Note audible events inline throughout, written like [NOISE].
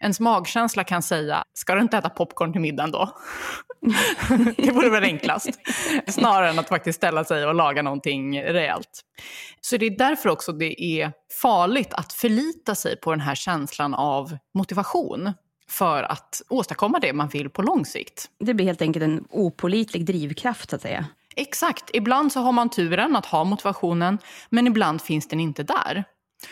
Ens magkänsla kan säga, ska du inte äta popcorn till middagen då? [LAUGHS] det vore väl enklast. Snarare än att faktiskt ställa sig och laga någonting rejält. Så det är därför också det är farligt att förlita sig på den här känslan av motivation för att åstadkomma det man vill på lång sikt. Det blir helt enkelt en opolitlig drivkraft så att säga. Exakt. Ibland så har man turen att ha motivationen, men ibland finns den inte där.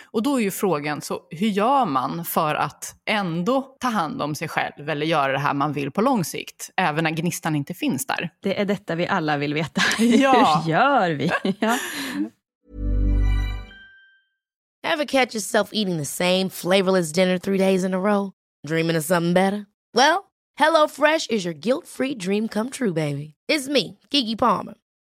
Och då är ju frågan, så hur gör man för att ändå ta hand om sig själv eller göra det här man vill på lång sikt, även när gnistan inte finns där? Det är detta vi alla vill veta. [LAUGHS] Ja. hur gör vi? [LAUGHS] ja. Ever catch yourself eating the same flavorless dinner three days in a row? Dreaming of something better? Well, HelloFresh is your guilt-free dream come true, baby. It's me, Gigi Palmer.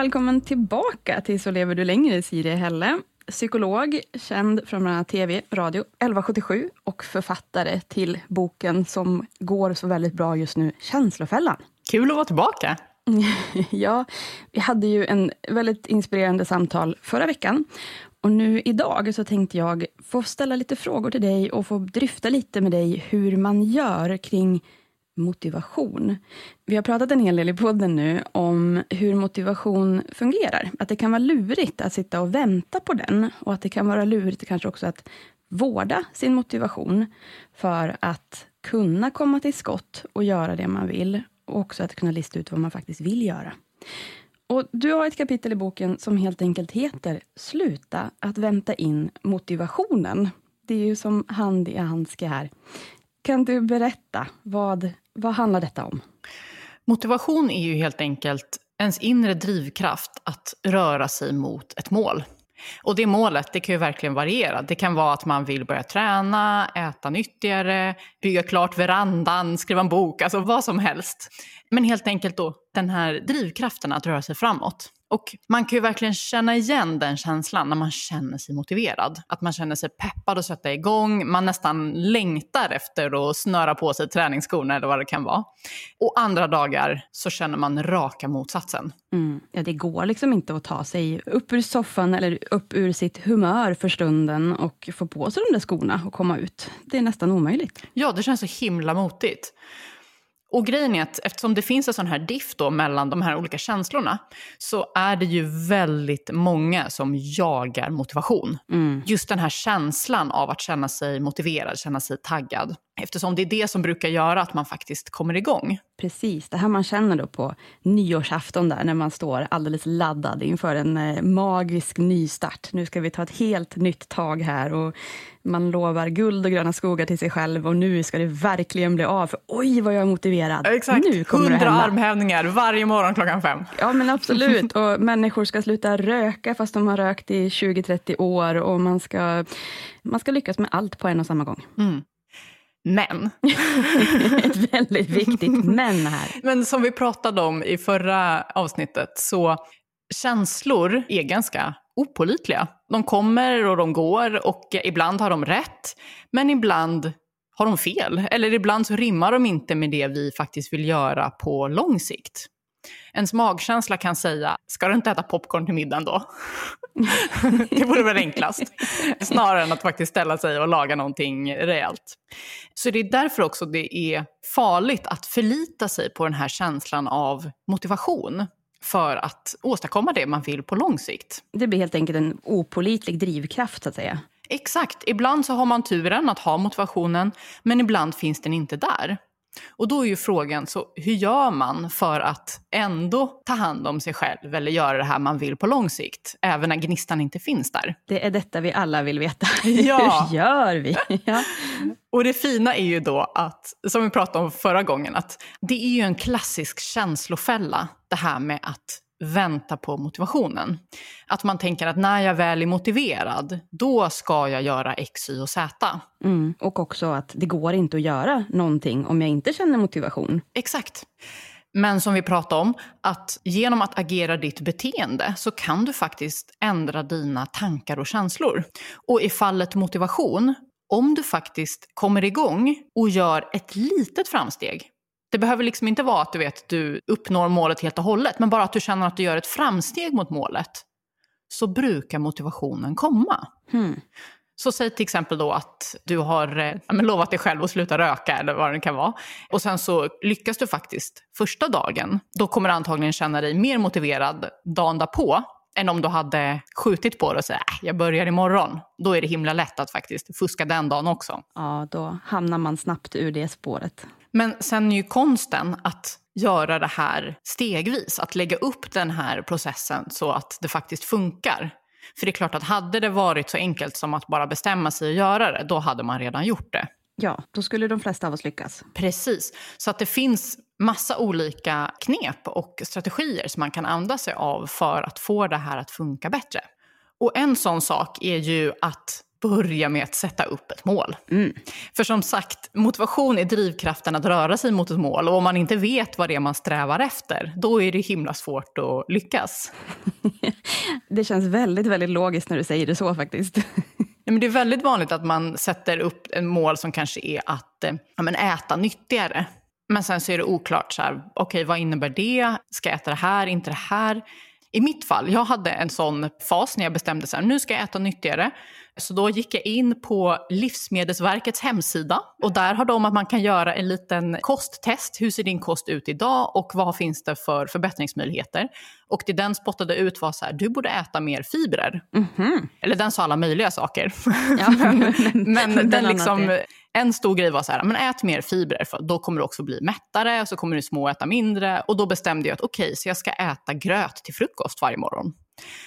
Välkommen tillbaka till Så lever du längre, Siri Helle. Psykolog, känd från bland annat TV, radio, 1177 och författare till boken som går så väldigt bra just nu, Känslofällan. Kul att vara tillbaka. [LAUGHS] ja, vi hade ju en väldigt inspirerande samtal förra veckan. Och nu idag så tänkte jag få ställa lite frågor till dig och få dryfta lite med dig hur man gör kring motivation. Vi har pratat en hel del i podden nu om hur motivation fungerar. Att det kan vara lurigt att sitta och vänta på den och att det kan vara lurigt kanske också att vårda sin motivation för att kunna komma till skott och göra det man vill och också att kunna lista ut vad man faktiskt vill göra. Och Du har ett kapitel i boken som helt enkelt heter Sluta att vänta in motivationen. Det är ju som hand i handske här. Kan du berätta, vad, vad handlar detta om? Motivation är ju helt enkelt ens inre drivkraft att röra sig mot ett mål. Och det målet det kan ju verkligen variera. Det kan vara att man vill börja träna, äta nyttigare, bygga klart verandan, skriva en bok, alltså vad som helst. Men helt enkelt då den här drivkraften att röra sig framåt. Och man kan ju verkligen känna igen den känslan när man känner sig motiverad. Att man känner sig peppad att sätta igång, man nästan längtar efter att snöra på sig träningsskorna eller vad det kan vara. Och andra dagar så känner man raka motsatsen. Mm. Ja, det går liksom inte att ta sig upp ur soffan eller upp ur sitt humör för stunden och få på sig de där skorna och komma ut. Det är nästan omöjligt. Ja, det känns så himla motigt. Och grejen är att eftersom det finns en sån här diff då mellan de här olika känslorna så är det ju väldigt många som jagar motivation. Mm. Just den här känslan av att känna sig motiverad, känna sig taggad. Eftersom det är det som brukar göra att man faktiskt kommer igång. Precis, det här man känner då på nyårsafton där när man står alldeles laddad inför en eh, magisk nystart. Nu ska vi ta ett helt nytt tag här och man lovar guld och gröna skogar till sig själv och nu ska det verkligen bli av. För oj vad jag är motiverad. Exakt, nu kommer 100 det hända. armhävningar varje morgon klockan fem. Ja men absolut. [LAUGHS] Och människor ska sluta röka fast de har rökt i 20-30 år och man ska, man ska lyckas med allt på en och samma gång. Men, [LAUGHS] Ett väldigt viktigt men här. men som vi pratade om i förra avsnittet så känslor är ganska opålitliga. De kommer och de går och ibland har de rätt, men ibland har de fel. Eller ibland så rimmar de inte med det vi faktiskt vill göra på lång sikt. Ens magkänsla kan säga, ska du inte äta popcorn till middagen då? [LAUGHS] det vore väl enklast. Snarare än att faktiskt ställa sig och laga någonting rejält. Så det är därför också det är farligt att förlita sig på den här känslan av motivation för att åstadkomma det man vill på lång sikt. Det blir helt enkelt en opålitlig drivkraft så att säga. Exakt, ibland så har man turen att ha motivationen, men ibland finns den inte där. Och då är ju frågan, så hur gör man för att ändå ta hand om sig själv eller göra det här man vill på lång sikt, även när gnistan inte finns där? Det är detta vi alla vill veta. [LAUGHS] Ja. Hur gör vi? [LAUGHS] Ja. Och det fina är ju då att, som vi pratade om förra gången, att det är ju en klassisk känslofälla, det här med att vänta på motivationen. Att man tänker att när jag väl är motiverad, då ska jag göra X, Y och Z. Mm. Och också att det går inte att göra någonting om jag inte känner motivation. Exakt. Men som vi pratade om, att genom att agera ditt beteende så kan du faktiskt ändra dina tankar och känslor. Och i fallet motivation, om du faktiskt kommer igång och gör ett litet framsteg. Det behöver liksom inte vara att du vet du uppnår målet helt och hållet, men bara att du känner att du gör ett framsteg mot målet. Så brukar motivationen komma. Hmm. Så säg till exempel då att du har eh, lovat dig själv att sluta röka eller vad det kan vara. Och sen så lyckas du faktiskt första dagen. Då kommer du antagligen känna dig mer motiverad dagen därpå än om du hade skjutit på det och sagt äh, jag börjar imorgon. Då är det himla lätt att faktiskt fuska den dagen också. Ja, då hamnar man snabbt ur det spåret. Men sen är ju konsten att göra det här stegvis, att lägga upp den här processen så att det faktiskt funkar. För det är klart att hade det varit så enkelt som att bara bestämma sig och göra det, då hade man redan gjort det. Ja, då skulle de flesta av oss lyckas. Precis. Så att det finns massa olika knep och strategier som man kan använda sig av för att få det här att funka bättre. Och en sån sak är ju att börja med att sätta upp ett mål. För som sagt, motivation är drivkraften att röra sig mot ett mål och om man inte vet vad det är man strävar efter, då är det himla svårt att lyckas. [LAUGHS] Det känns väldigt, väldigt logiskt när du säger det så faktiskt. Nej, men det är väldigt vanligt att man sätter upp en mål som kanske är att eh, ja, men äta nyttigare. Men sen så är det oklart, så här, okej vad innebär det? Ska jag äta det här, inte det här? I mitt fall, jag hade en sån fas när jag bestämde sig, nu ska jag äta nyttigare. Så då gick jag in på Livsmedelsverkets hemsida och där har de att man kan göra en liten kosttest. Hur ser din kost ut idag och vad finns det för förbättringsmöjligheter? Och det den spottade ut var så här, du borde äta mer fibrer. Eller den sa alla möjliga saker. Ja, [LAUGHS] men [LAUGHS] men den liksom, en stor grej var så här, men ät mer fibrer för då kommer du också bli mättare och så kommer du små äta mindre. Och då bestämde jag att okej, så jag ska äta gröt till frukost varje morgon.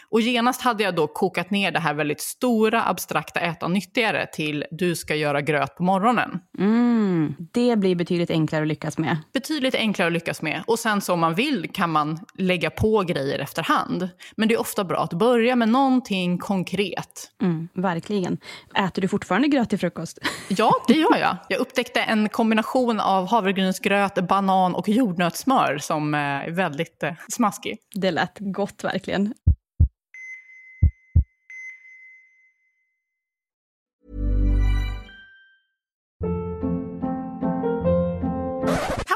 Och genast hade jag då kokat ner det här väldigt stora abstrakta äta nyttigare till du ska göra gröt på morgonen. Mm, det blir betydligt enklare att lyckas med. Betydligt enklare att lyckas med. Och sen så om man vill kan man lägga på grejer efterhand. Men det är ofta bra att börja med någonting konkret. Mm, verkligen. Äter du fortfarande gröt till frukost? [LAUGHS] Ja, det gör jag. Jag upptäckte en kombination av havregrynsgröt, banan och jordnötssmör som eh, är väldigt eh, smaskig. Det lät gott verkligen.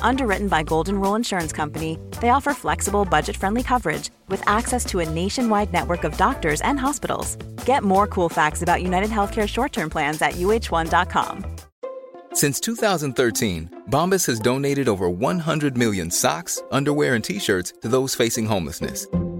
Underwritten by Golden Rule Insurance Company, they offer flexible, budget friendly coverage with access to a nationwide network of doctors and hospitals. Get more cool facts about United Healthcare short term plans at uh1.com. Since 2013, Bombas has donated over 100 million socks, underwear, and t shirts to those facing homelessness.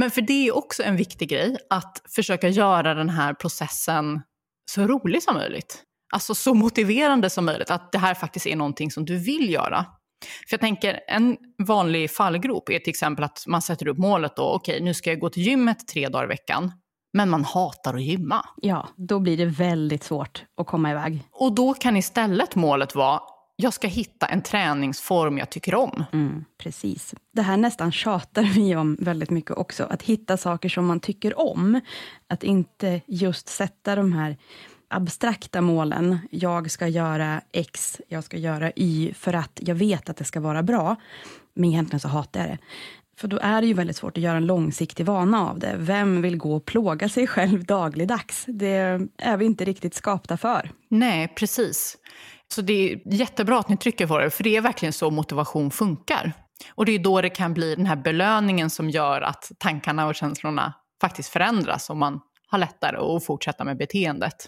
Men för det är också en viktig grej, att försöka göra den här processen så rolig som möjligt. Alltså så motiverande som möjligt, att det här faktiskt är någonting som du vill göra. För jag tänker, en vanlig fallgrop är till exempel att man sätter upp målet då, okej okay, nu ska jag gå till gymmet tre dagar i veckan, men man hatar att gymma. Ja, då blir det väldigt svårt att komma iväg. Och då kan istället målet vara, jag ska hitta en träningsform jag tycker om. Mm, precis. Det här nästan tjatar vi om väldigt mycket också. Att hitta saker som man tycker om. Att inte just sätta de här abstrakta målen. Jag ska göra X, jag ska göra Y, för att jag vet att det ska vara bra. Men egentligen så hatar jag det. För då är det ju väldigt svårt att göra en långsiktig vana av det. Vem vill gå och plåga sig själv dagligdags? Det är vi inte riktigt skapta för. Nej, precis. Så det är jättebra att ni trycker på det, för det är verkligen så motivation funkar. Och det är då det kan bli den här belöningen som gör att tankarna och känslorna faktiskt förändras och man har lättare att fortsätta med beteendet.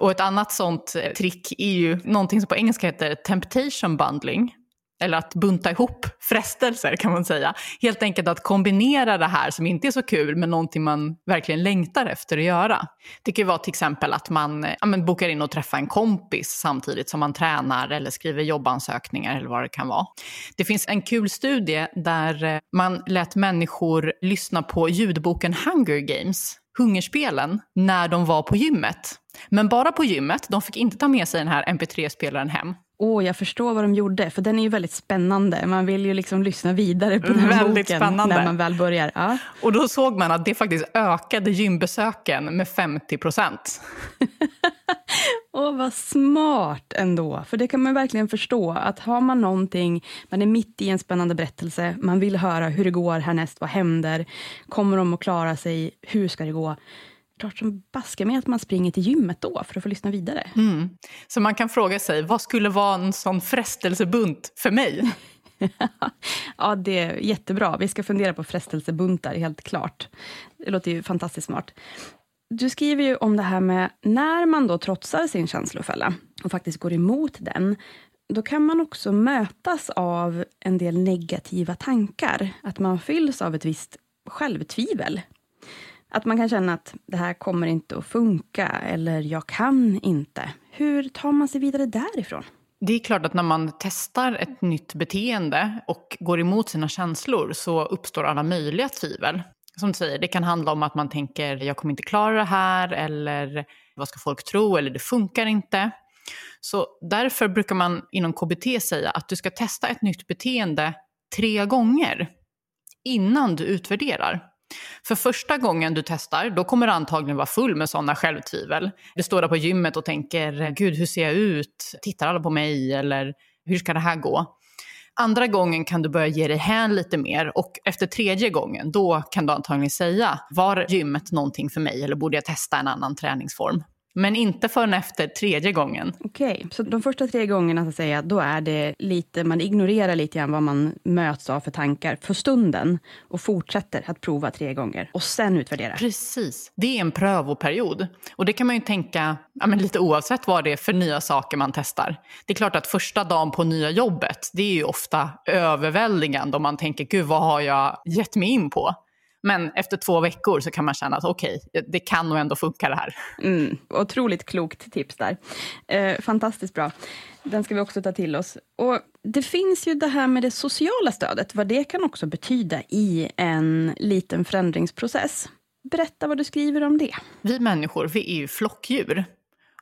Och ett annat sånt trick är ju någonting som på engelska heter temptation bundling eller att bunta ihop frestelser kan man säga. Helt enkelt att kombinera det här som inte är så kul med någonting man verkligen längtar efter att göra. Det kan ju vara till exempel att man ja, men bokar in och träffar en kompis samtidigt som man tränar eller skriver jobbansökningar eller vad det kan vara. Det finns en kul studie där eh, man lät människor lyssna på ljudboken Hunger Games hungerspelen när de var på gymmet. Men bara på gymmet, de fick inte ta med sig den här mp3-spelaren hem. Åh, oh, jag förstår vad de gjorde, för den är ju väldigt spännande. Man vill ju liksom lyssna vidare på den väldigt boken spännande. när man väl börjar. Ja. Och då såg man att det faktiskt ökade gymbesöken med 50 procent. [LAUGHS] Åh, vad smart ändå. För det kan man verkligen förstå, att har man någonting, man är mitt i en spännande berättelse, man vill höra hur det går härnäst, vad händer, kommer de att klara sig, hur ska det gå? Klart som baska med att man springer till gymmet då för att få lyssna vidare. Mm. Så man kan fråga sig, vad skulle vara en sån frestelsebunt för mig? [LAUGHS] [LAUGHS] ja, det är jättebra. Vi ska fundera på frestelsebuntar, helt klart. Det låter ju fantastiskt smart. Du skriver ju om det här med när man då trotsar sin känslofälla och faktiskt går emot den, då kan man också mötas av en del negativa tankar. Att man fylls av ett visst självtvivel. Att man kan känna att det här kommer inte att funka eller jag kan inte. Hur tar man sig vidare därifrån? Det är klart att när man testar ett nytt beteende och går emot sina känslor så uppstår alla möjliga tvivel. Som du säger, det kan handla om att man tänker jag kommer inte klara det här eller vad ska folk tro eller det funkar inte. Så därför brukar man inom KBT säga att du ska testa ett nytt beteende tre gånger innan du utvärderar. För första gången du testar, då kommer du antagligen vara full med sådana självtvivel. Du står där på gymmet och tänker, gud hur ser jag ut? Tittar alla på mig? Eller hur ska det här gå? Andra gången kan du börja ge dig hän lite mer och efter tredje gången, då kan du antagligen säga, var gymmet någonting för mig eller borde jag testa en annan träningsform? Men inte förrän efter tredje gången. Okej, okay. så de första tre gångerna så att säga, då är det lite, man ignorerar lite grann vad man möts av för tankar för stunden och fortsätter att prova tre gånger och sen utvärdera. Precis, det är en prövoperiod. Och det kan man ju tänka, ja, men lite oavsett vad det är för nya saker man testar. Det är klart att första dagen på nya jobbet, det är ju ofta överväldigande om man tänker, gud vad har jag gett mig in på? Men efter två veckor så kan man känna att okej, okay, det kan nog ändå funka det här. Mm, otroligt klokt tips där. Eh, fantastiskt bra. Den ska vi också ta till oss. Och det finns ju det här med det sociala stödet, vad det kan också betyda i en liten förändringsprocess. Berätta vad du skriver om det. Vi människor, vi är ju flockdjur.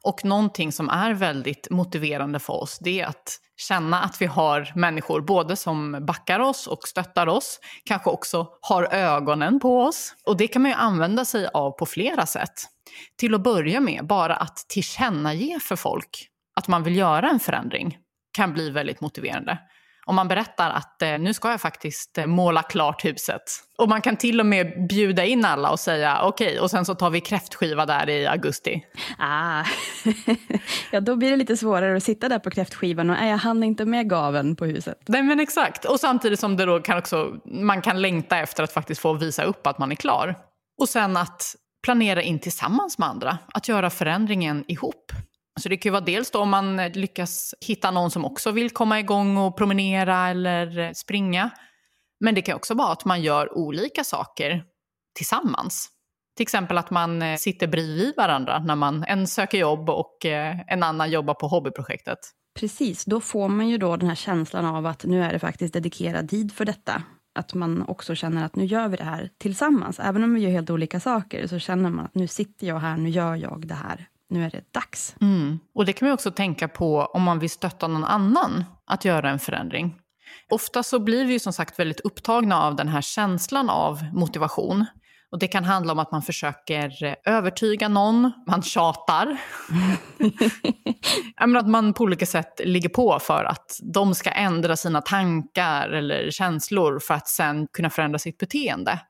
Och någonting som är väldigt motiverande för oss, det är att känna att vi har människor både som backar oss och stöttar oss, kanske också har ögonen på oss. Och det kan man ju använda sig av på flera sätt. Till att börja med, bara att tillkännage för folk att man vill göra en förändring kan bli väldigt motiverande om man berättar att eh, nu ska jag faktiskt eh, måla klart huset. Och man kan till och med bjuda in alla och säga okej, okay, och sen så tar vi kräftskiva där i augusti. Ah, [LAUGHS] ja då blir det lite svårare att sitta där på kräftskivan och jag hann inte med gaven på huset. Nej men exakt, och samtidigt som det då kan också, man kan längta efter att faktiskt få visa upp att man är klar. Och sen att planera in tillsammans med andra, att göra förändringen ihop. Så det kan ju vara dels då om man eh, lyckas hitta någon som också vill komma igång och promenera eller eh, springa. Men det kan också vara att man gör olika saker tillsammans. Till exempel att man eh, sitter bredvid varandra när man en söker jobb och en annan jobbar på hobbyprojektet. Precis, då får man ju då den här känslan av att nu är det faktiskt dedikerad tid för detta. Att man också känner att nu gör vi det här tillsammans. Även om vi gör helt olika saker så känner man att nu sitter jag här, nu gör jag det här nu är det dags. Mm. Och det kan man också tänka på om man vill stötta någon annan att göra en förändring. Ofta så blir vi ju som sagt väldigt upptagna av den här känslan av motivation. Och det kan handla om att man försöker övertyga någon, man tjatar. [LAUGHS] att man på olika sätt ligger på för att de ska ändra sina tankar eller känslor för att sen kunna förändra sitt beteende.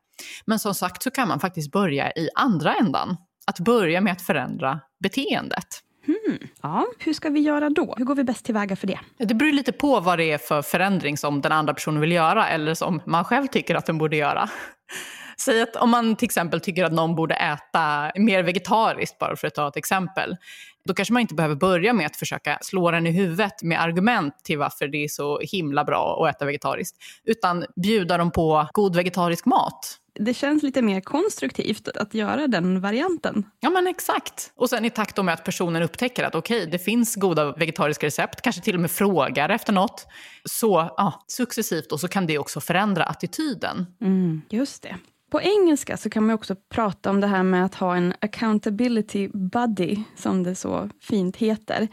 Men som sagt så kan man faktiskt börja i andra ändan att börja med att förändra beteendet. Hmm. Ja, hur ska vi göra då? Hur går vi bäst tillväga för det? Det beror lite på vad det är för förändring som den andra personen vill göra eller som man själv tycker att den borde göra. [LAUGHS] Säg att om man till exempel tycker att någon borde äta mer vegetariskt, bara för att ta ett exempel. Då kanske man inte behöver börja med att försöka slå den i huvudet med argument till varför det är så himla bra att äta vegetariskt. Utan bjuda dem på god vegetarisk mat det känns lite mer konstruktivt att göra den varianten. Ja men exakt. Och sen i takt med att personen upptäcker att okej, okay, det finns goda vegetariska recept, kanske till och med frågar efter något. Så ja, successivt och så kan det också förändra attityden. Mm, just det. På engelska så kan man också prata om det här med att ha en accountability buddy, som det så fint heter.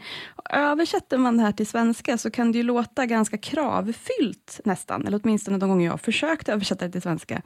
Översätter man det här till svenska så kan det ju låta ganska kravfyllt nästan, eller åtminstone de gånger jag försökt översätta det till svenska.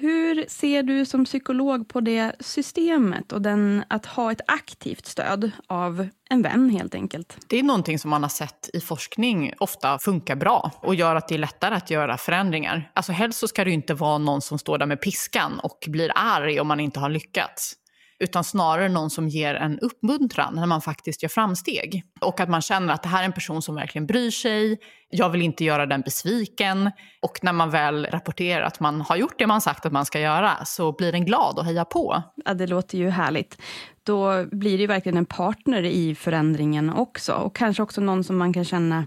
Hur ser du som psykolog på det systemet och den, att ha ett aktivt stöd av en vän helt enkelt? Det är någonting som man har sett i forskning ofta funkar bra och gör att det är lättare att göra förändringar. Alltså helst så ska det ju inte vara någon som står där med piskan och blir arg om man inte har lyckats utan snarare någon som ger en uppmuntran när man faktiskt gör framsteg. Och att man känner att det här är en person som verkligen bryr sig, jag vill inte göra den besviken. Och när man väl rapporterar att man har gjort det man sagt att man ska göra så blir den glad och hejar på. Ja, det låter ju härligt. Då blir det ju verkligen en partner i förändringen också. Och kanske också någon som man kan känna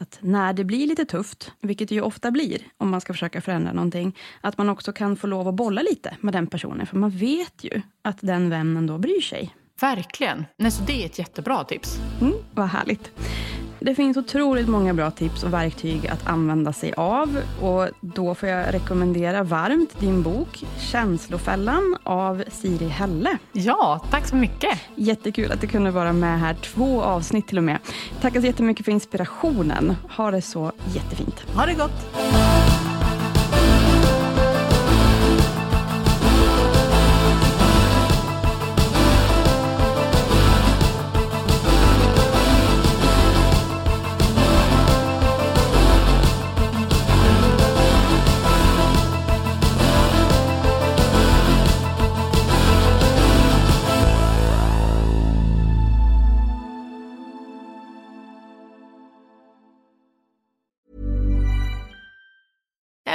att när det blir lite tufft, vilket det ju ofta blir om man ska försöka förändra någonting, att man också kan få lov att bolla lite med den personen, för man vet ju att den vännen då bryr sig. Verkligen. Nej, så det är ett jättebra tips. Mm, vad härligt. Det finns otroligt många bra tips och verktyg att använda sig av. Och Då får jag rekommendera varmt din bok Känslofällan av Siri Helle. Ja, tack så mycket. Jättekul att du kunde vara med här. Två avsnitt till och med. Tackar så jättemycket för inspirationen. Ha det så jättefint. Ha det gott.